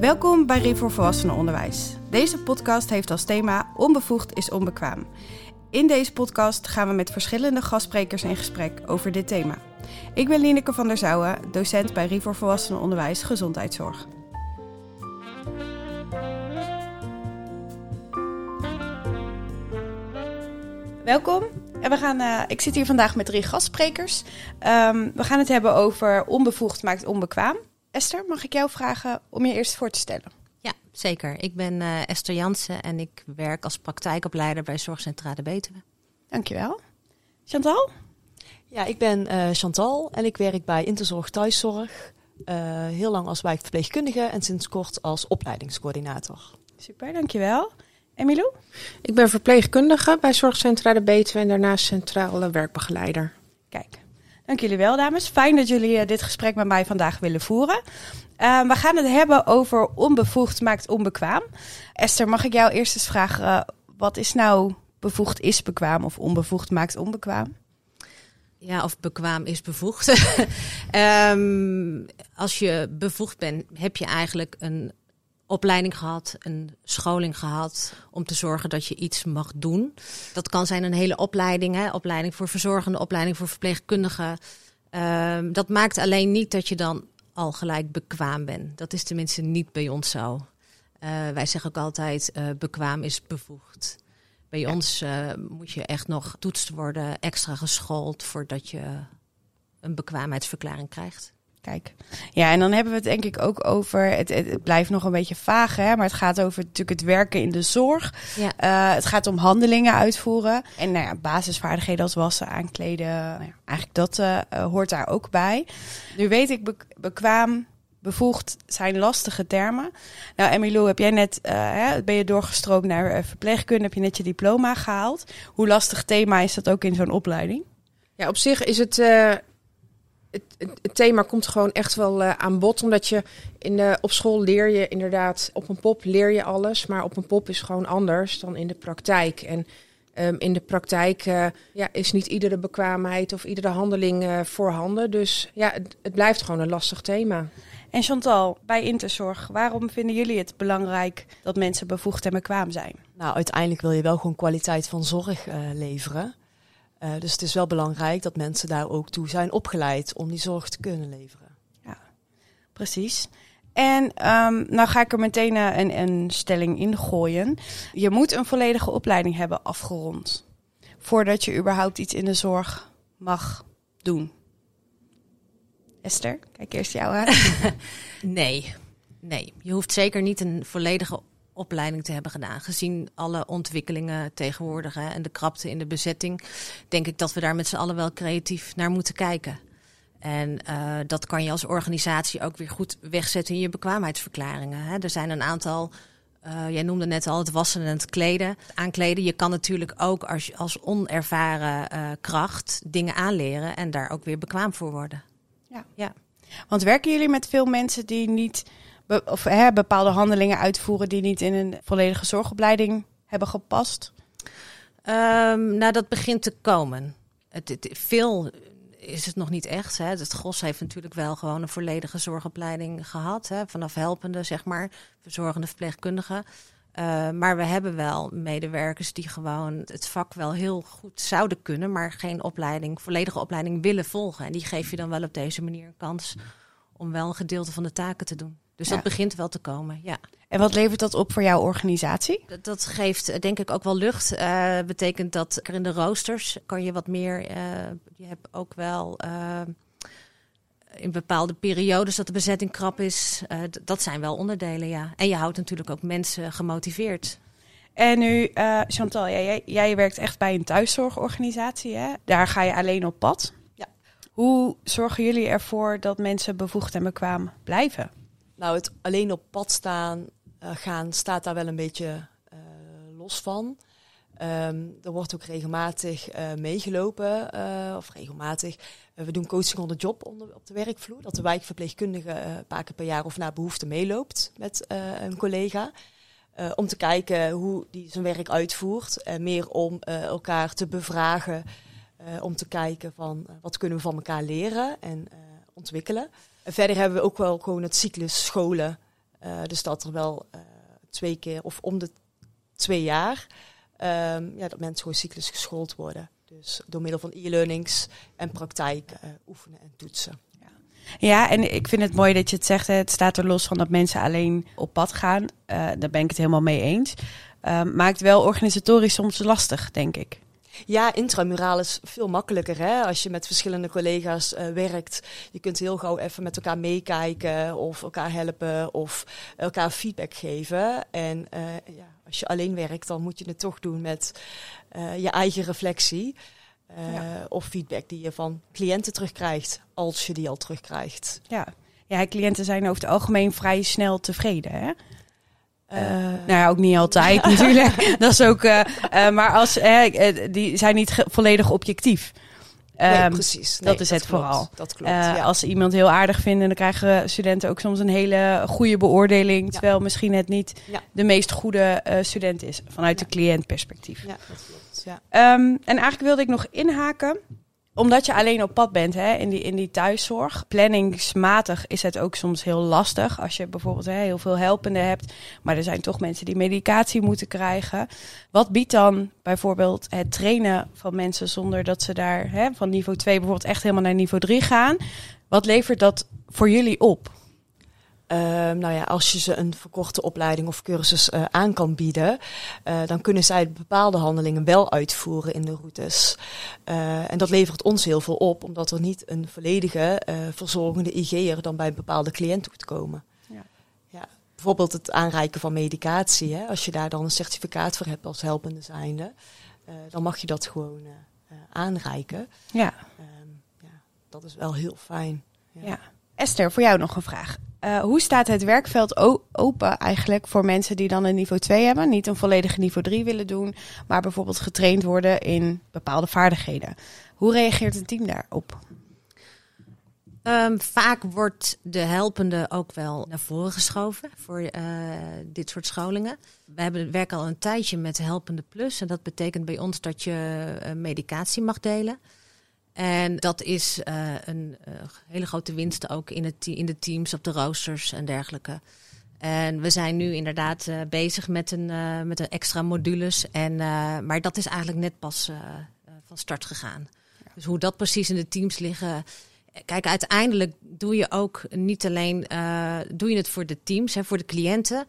Welkom bij Riv voor Volwassenenonderwijs. Deze podcast heeft als thema Onbevoegd is onbekwaam. In deze podcast gaan we met verschillende gastsprekers in gesprek over dit thema. Ik ben Lineke van der Zouwen, docent bij Riv voor Volwassenenonderwijs Gezondheidszorg. Welkom. En we gaan, uh, ik zit hier vandaag met drie gastsprekers. Um, we gaan het hebben over onbevoegd maakt onbekwaam. Esther, mag ik jou vragen om je eerst voor te stellen? Ja, zeker. Ik ben uh, Esther Jansen en ik werk als praktijkopleider bij Zorgcentrale Betuwe. Dankjewel. Chantal? Ja, ik ben uh, Chantal en ik werk bij Interzorg Thuiszorg. heel lang als wijkverpleegkundige en sinds kort als opleidingscoördinator. Super, dankjewel. Emilou? Ik ben verpleegkundige bij Zorgcentrale Betuwe en daarnaast centrale werkbegeleider. Kijk, dank jullie wel dames. Fijn dat jullie uh, dit gesprek met mij vandaag willen voeren. Uh, we gaan het hebben over onbevoegd maakt onbekwaam. Esther, mag ik jou eerst eens vragen, uh, wat is nou bevoegd is bekwaam of onbevoegd maakt onbekwaam? Ja, of bekwaam is bevoegd. um, als je bevoegd bent, heb je eigenlijk een opleiding gehad, een scholing gehad om te zorgen dat je iets mag doen. Dat kan zijn een hele opleiding, hè? opleiding voor verzorgende, opleiding voor verpleegkundigen. Uh, dat maakt alleen niet dat je dan al gelijk bekwaam bent. Dat is tenminste niet bij ons zo. Uh, wij zeggen ook altijd, uh, bekwaam is bevoegd. Bij ja. ons uh, moet je echt nog getoetst worden, extra geschoold voordat je een bekwaamheidsverklaring krijgt. Kijk, ja, en dan hebben we het denk ik ook over. Het, het, het blijft nog een beetje vaag, hè, maar het gaat over natuurlijk het werken in de zorg. Ja. Uh, het gaat om handelingen uitvoeren. En nou ja, basisvaardigheden als wassen, aankleden. Nou ja, eigenlijk dat uh, hoort daar ook bij. Nu weet ik, be bekwaam, bevoegd zijn lastige termen. Nou, Emilou, heb jij net, uh, hè, ben je doorgestroomd naar verpleegkunde, heb je net je diploma gehaald. Hoe lastig thema is dat ook in zo'n opleiding? Ja, op zich is het. Uh het, het, thema komt gewoon echt wel uh, aan bod. Omdat je in de, op school leer je inderdaad, op een pop leer je alles. Maar op een pop is gewoon anders dan in de praktijk. En um, in de praktijk uh, ja, is niet iedere bekwaamheid of iedere handeling uh, voorhanden. Dus ja, het, het, blijft gewoon een lastig thema. En Chantal, bij Interzorg, waarom vinden jullie het belangrijk dat mensen bevoegd en bekwaam zijn? Nou, uiteindelijk wil je wel gewoon kwaliteit van zorg leveren. Uh, dus het is wel belangrijk dat mensen daar ook toe zijn opgeleid om die zorg te kunnen leveren. Ja, precies. En um, nou ga ik er meteen een, een stelling in gooien. Je moet een volledige opleiding hebben afgerond voordat je überhaupt iets in de zorg mag doen. Esther, kijk eerst jou aan. nee, nee. Je hoeft zeker niet een volledige opleiding te hebben gedaan. Gezien alle ontwikkelingen tegenwoordig hè, en de krapte in de bezetting, denk ik dat we daar met z'n allen wel creatief naar moeten kijken. En uh, dat kan je als organisatie ook weer goed wegzetten in je bekwaamheidsverklaringen. Hè. Er zijn een aantal. Uh, jij noemde net al het wassen en het kleden. Aankleden. Je kan natuurlijk ook als, als onervaren uh, kracht dingen aanleren en daar ook weer bekwaam voor worden. Ja. ja. Want werken jullie met veel mensen die niet of, hè, bepaalde handelingen uitvoeren die niet in een volledige zorgopleiding hebben gepast? Um, nou, dat begint te komen. Het, veel is het nog niet echt. Hè. Het GOS heeft natuurlijk wel gewoon een volledige zorgopleiding gehad. Hè, vanaf helpende, zeg maar, verzorgende verpleegkundigen. Uh, maar we hebben wel medewerkers die gewoon het vak wel heel goed zouden kunnen, maar geen opleiding, volledige opleiding willen volgen. En die geef je dan wel op deze manier een kans om wel een gedeelte van de taken te doen. Dus ja. dat begint wel te komen, ja. En wat levert dat op voor jouw organisatie? Dat, dat geeft denk ik ook wel lucht. Uh, betekent dat er in de roosters kan je wat meer. Uh, je hebt ook wel uh, in bepaalde periodes dat de bezetting krap is. dat zijn wel onderdelen, ja. En je houdt natuurlijk ook mensen gemotiveerd. En nu, Chantal, jij, jij werkt echt bij een thuiszorgorganisatie. Hè? Daar ga je alleen op pad. Ja. Hoe zorgen jullie ervoor dat mensen bevoegd en bekwaam blijven? Nou, het alleen op pad staan, uh, gaan staat daar wel een beetje uh, los van. Um, er wordt ook regelmatig uh, meegelopen, of regelmatig. we doen coaching on the job op de werkvloer. Dat de wijkverpleegkundige een paar keer per jaar of naar behoefte meeloopt met een collega. om te kijken hoe die zijn werk uitvoert. meer om elkaar te bevragen. om te kijken van wat kunnen we van elkaar leren en ontwikkelen. Verder hebben we ook wel gewoon het cyclus scholen dus dat er wel twee keer of om de twee jaar um, ja, dat mensen gewoon cyclus geschoold worden. Dus door middel van e-learnings en praktijk oefenen en toetsen. Ja, en ik vind het mooi dat je het zegt. Het staat er los van dat mensen alleen op pad gaan. Daar ben ik het helemaal mee eens. Uh, maakt wel organisatorisch soms lastig, denk ik. Ja, intramuraal is veel makkelijker hè? als je met verschillende collega's uh, werkt. Je kunt heel gauw even met elkaar meekijken of elkaar helpen of elkaar feedback geven. En ja, als je alleen werkt, dan moet je het toch doen met je eigen reflectie. Of feedback die je van cliënten terugkrijgt, als je die al terugkrijgt. Ja, ja cliënten zijn over het algemeen vrij snel tevreden. Hè? Uh, nou ja, ook niet altijd natuurlijk. Dat is ook. Uh, maar als die zijn niet volledig objectief. Nee, um, precies. Nee, dat is het klopt. vooral. Dat klopt. Ja. Als ze iemand heel aardig vinden, dan krijgen studenten ook soms een hele goede beoordeling. Terwijl misschien het niet de meest goede student is vanuit de cliëntperspectief. Ja, dat klopt ja. Um, en eigenlijk wilde ik nog inhaken omdat je alleen op pad bent hè, in, die, in die thuiszorg, planningsmatig is het ook soms heel lastig. Als je bijvoorbeeld heel veel helpenden hebt, maar er zijn toch mensen die medicatie moeten krijgen. Wat biedt dan bijvoorbeeld het trainen van mensen zonder dat ze daar hè, van niveau 2 bijvoorbeeld echt helemaal naar niveau 3 gaan? Wat levert dat voor jullie op? Uh, nou ja, als je ze een verkorte opleiding of cursus uh, aan kan bieden, uh, dan kunnen zij bepaalde handelingen wel uitvoeren in de routes. en dat levert ons heel veel op, omdat er niet een volledige verzorgende IG'er dan bij een bepaalde cliënt hoeft te komen. Ja. Ja, bijvoorbeeld het aanreiken van medicatie. Hè, als je daar dan een certificaat voor hebt als helpende zijnde, dan mag je dat gewoon aanreiken. Ja. Ehm, ja. Dat is wel heel fijn. ja. ja. Esther, voor jou nog een vraag. Uh, hoe staat het werkveld open eigenlijk voor mensen die dan een niveau 2 hebben, niet een volledige niveau 3 willen doen, maar bijvoorbeeld getraind worden in bepaalde vaardigheden? Hoe reageert een team daarop? Um, vaak wordt de helpende ook wel naar voren geschoven voor uh, dit soort scholingen. We hebben, werken al een tijdje met Helpende Plus. En dat betekent bij ons dat je uh, medicatie mag delen. En dat is uh, een uh, hele grote winst ook in, het, in de teams, op de roosters en dergelijke. En we zijn nu inderdaad uh, bezig met een, met een extra modules. En, maar dat is eigenlijk net pas van start gegaan. Ja. Dus hoe dat precies in de teams liggen. Kijk, uiteindelijk doe je ook niet alleen doe je het voor de teams, hè, voor de cliënten.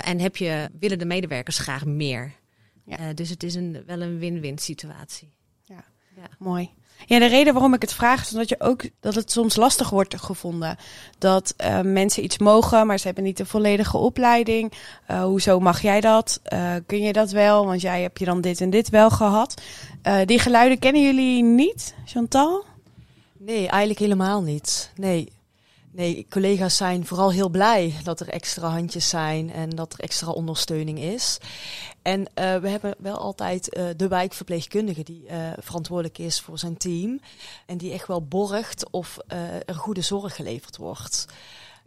en heb je, willen de medewerkers graag meer. Ja. dus het is een, wel een win-win situatie. Ja. ja. mooi. Ja, de reden waarom ik het vraag is omdat je ook dat het soms lastig wordt gevonden. Dat uh, mensen iets mogen, maar ze hebben niet de volledige opleiding. Uh, hoezo mag jij dat? Uh, kun je dat wel? Want jij hebt je dan dit en dit wel gehad. die geluiden kennen jullie niet, Chantal? Nee, eigenlijk helemaal niet. Nee. Nee, collega's zijn vooral heel blij dat er extra handjes zijn en dat er extra ondersteuning is. En uh, we hebben wel altijd uh, de wijkverpleegkundige die uh, verantwoordelijk is voor zijn team. En die echt wel borgt of er goede zorg geleverd wordt.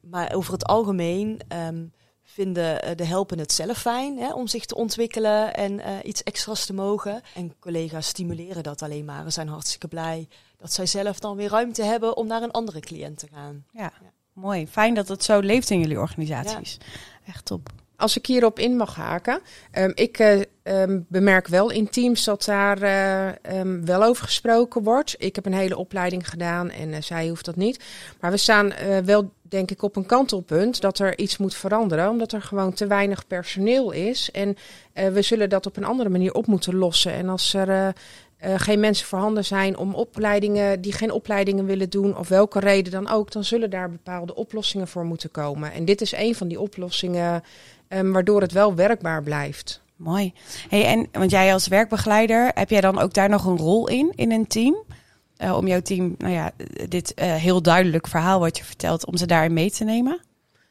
Maar over het algemeen um, vinden de helpen het zelf fijn hè, om zich te ontwikkelen en iets extra's te mogen. En collega's stimuleren dat alleen maar en zijn hartstikke blij dat zij zelf dan weer ruimte hebben om naar een andere cliënt te gaan. Ja, ja. mooi. Fijn dat het zo leeft in jullie organisaties. Ja. Echt top. Als ik hierop in mag haken. Um, ik uh, um, bemerk wel in teams dat daar uh, um, wel over gesproken wordt. Ik heb een hele opleiding gedaan en uh, zij hoeft dat niet. Maar we staan wel, denk ik, op een kantelpunt dat er iets moet veranderen. Omdat er gewoon te weinig personeel is. En we zullen dat op een andere manier op moeten lossen. En als er geen mensen voorhanden zijn om opleidingen die geen opleidingen willen doen, of welke reden dan ook, dan zullen daar bepaalde oplossingen voor moeten komen. En dit is een van die oplossingen um, waardoor het wel werkbaar blijft. Mooi. Hey, en want jij als werkbegeleider, heb jij dan ook daar nog een rol in, in een team? Uh, om jouw team, nou ja, dit uh, heel duidelijk verhaal wat je vertelt, om ze daarin mee te nemen?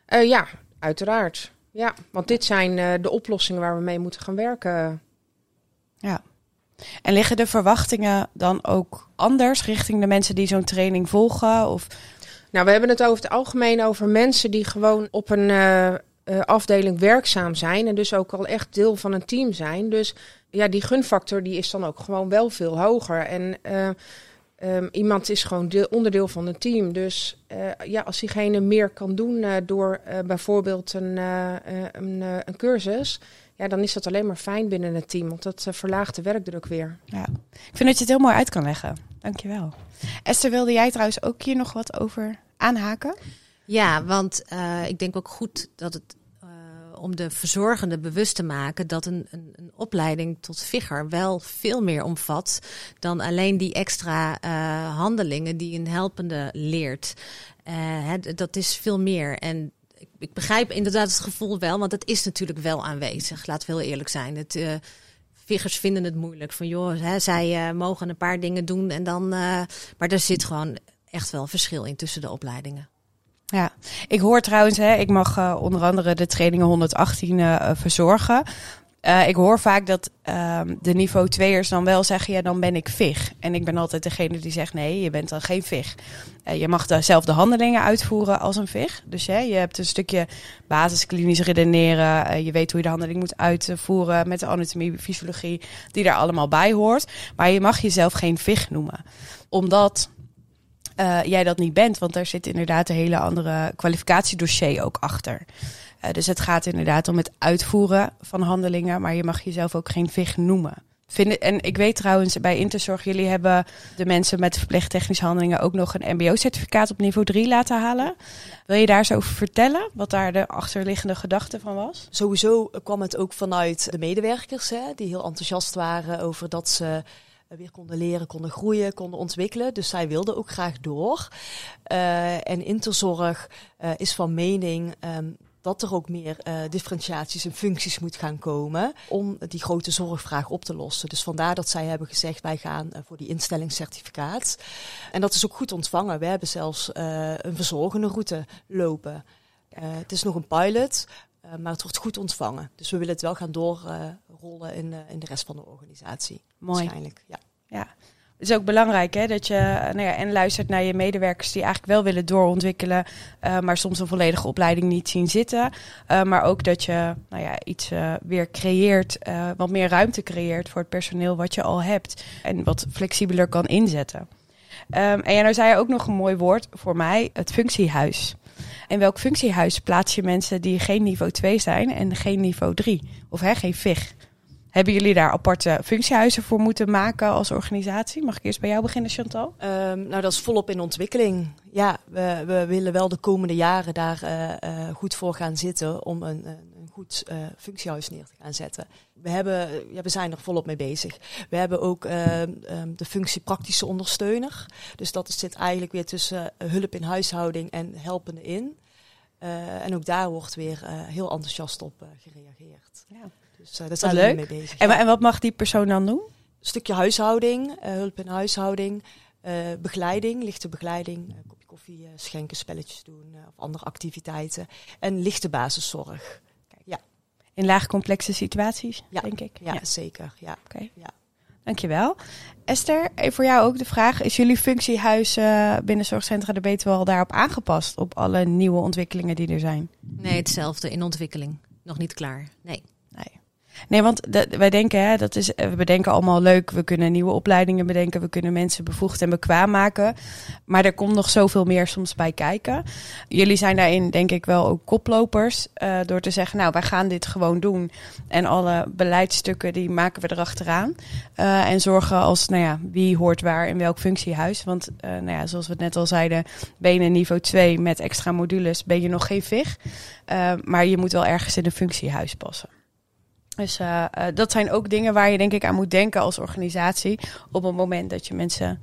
ja, uiteraard. Ja, want dit zijn de oplossingen waar we mee moeten gaan werken. Ja. En liggen de verwachtingen dan ook anders richting de mensen die zo'n training volgen? Of... Nou, we hebben het over het algemeen over mensen die gewoon op een uh, afdeling werkzaam zijn. En dus ook al echt deel van een team zijn. Dus ja, die gunfactor die is dan ook gewoon wel veel hoger. En uh, Um, iemand is gewoon deel, onderdeel van een team. Dus uh, ja, als diegene meer kan doen uh, door uh, bijvoorbeeld een, een, een, cursus, ja, dan is dat alleen maar fijn binnen het team. Want dat verlaagt de werkdruk weer. Ja. Ik vind dat je het heel mooi uit kan leggen. Dankjewel. Esther, wilde jij trouwens ook hier nog wat over aanhaken? Ja, want ik denk ook goed dat het om de verzorgende bewust te maken dat een, een, een, opleiding tot figger wel veel meer omvat dan alleen die extra uh, handelingen die een helpende leert. Uh, dat is veel meer. En ik, ik, begrijp inderdaad het gevoel wel, want het is natuurlijk wel aanwezig. Laten we eerlijk zijn. Het, uh, Figgers vinden het moeilijk. Van joh, hè, zij mogen een paar dingen doen en dan. maar er zit gewoon echt wel verschil in tussen de opleidingen. Ja, ik hoor trouwens, hè, ik mag uh, onder andere de trainingen 118 uh, verzorgen. Uh, ik hoor vaak dat ehm, de niveau 2'ers dan wel zeggen, ja, dan ben ik VIG. En ik ben altijd degene die zegt, nee, je bent dan geen VIG. je mag dezelfde handelingen uitvoeren als een VIG. Dus hè, je hebt een stukje basisklinisch redeneren. je weet hoe je de handeling moet uitvoeren met de anatomie, fysiologie, die daar allemaal bij hoort. Maar je mag jezelf geen VIG noemen. Omdat uh, jij dat niet bent. Want daar zit inderdaad een hele andere kwalificatiedossier ook achter. Uh, dus het gaat inderdaad om het uitvoeren van handelingen, maar je mag jezelf ook geen VIG noemen. En ik weet trouwens bij Interzorg, jullie hebben de mensen met verplicht technische handelingen ook nog een MBO-certificaat op niveau 3 laten halen. Wil je daar zo over vertellen? Wat daar de achterliggende gedachte van was? Sowieso kwam het ook vanuit de medewerkers, hè, die heel enthousiast waren over dat ze weer konden leren, konden groeien, konden ontwikkelen. Dus zij wilde ook graag door. Uh, en Interzorg uh, is van mening um, dat er ook meer uh, differentiaties en functies moet gaan komen om die grote zorgvraag op te lossen. Dus vandaar dat zij hebben gezegd wij gaan voor die instellingscertificaat. En dat is ook goed ontvangen. We hebben zelfs een verzorgende route lopen. het is nog een pilot, maar het wordt goed ontvangen. Dus we willen het wel gaan doorrollen in, in de rest van de organisatie. Mooi. Waarschijnlijk, ja. Ja, het is ook belangrijk hè, dat je nou ja, en luistert naar je medewerkers die eigenlijk wel willen doorontwikkelen, uh, maar soms een volledige opleiding niet zien zitten. Uh, maar ook dat je nou ja, iets uh, weer creëert, wat meer ruimte creëert voor het personeel wat je al hebt en wat flexibeler kan inzetten. Um, en ja, nou zei je ook nog een mooi woord voor mij, het functiehuis. In welk functiehuis plaats je mensen die geen niveau 2 zijn en geen niveau 3? Of hè, geen VIG? Hebben jullie daar aparte functiehuizen voor moeten maken als organisatie? Mag ik eerst bij jou beginnen, Chantal? Um, nou, dat is volop in ontwikkeling. Ja, we, we willen wel de komende jaren daar uh, uh, goed voor gaan zitten om een, een goed uh, functiehuis neer te gaan zetten. We, hebben, ja, we zijn er volop mee bezig. We hebben ook um, de functie praktische ondersteuner. Dus dat zit eigenlijk weer tussen hulp in huishouding en helpende in. en ook daar wordt weer heel enthousiast op gereageerd. Ja. Dus daar zijn we mee bezig. En, en, wat mag die persoon dan doen? Een stukje huishouding, hulp in huishouding, begeleiding, lichte begeleiding, kopje koffie schenken, spelletjes doen of andere activiteiten. En lichte basiszorg. In laagcomplexe situaties, ja. denk ik? Ja, zeker. Ja. Oké. Okay. Ja. Dankjewel. Esther, voor jou ook de vraag. Is jullie functiehuis uh, binnen Zorgcentra de Betuwe daarop aangepast? Op alle nieuwe ontwikkelingen die er zijn? Nee, hetzelfde in ontwikkeling. Nog niet klaar. Nee. Nee, want wij denken, hè, dat is, we bedenken allemaal leuk. We kunnen nieuwe opleidingen bedenken. We kunnen mensen bevoegd en bekwaam maken. Maar er komt nog zoveel meer soms bij kijken. Jullie zijn daarin, denk ik, wel ook koplopers. Uh, door te zeggen, nou, wij gaan dit gewoon doen. En alle beleidsstukken, die maken we erachteraan. Uh, en zorgen als, nou ja, wie hoort waar in welk functiehuis. Want, nou ja, zoals we het net al zeiden, ben je niveau 2 met extra modules, ben je nog geen VIG. maar je moet wel ergens in een functiehuis passen. Dus uh, uh, dat zijn ook dingen waar je denk ik aan moet denken als organisatie op het moment dat je mensen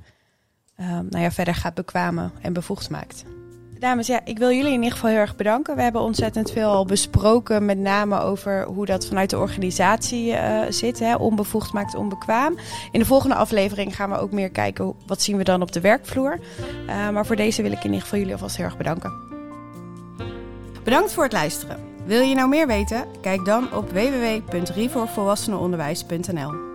uh, nou ja, verder gaat bekwamen en bevoegd maakt. Dames, ja, ik wil jullie in ieder geval heel erg bedanken. We hebben ontzettend veel al besproken, met name over hoe dat vanuit de organisatie zit. Hè? Onbevoegd maakt onbekwaam. In de volgende aflevering gaan we ook meer kijken, wat zien we dan op de werkvloer. maar voor deze wil ik in ieder geval jullie alvast heel erg bedanken. Bedankt voor het luisteren. Wil je nou meer weten? Kijk dan op www.rivoorvolwassenenonderwijs.nl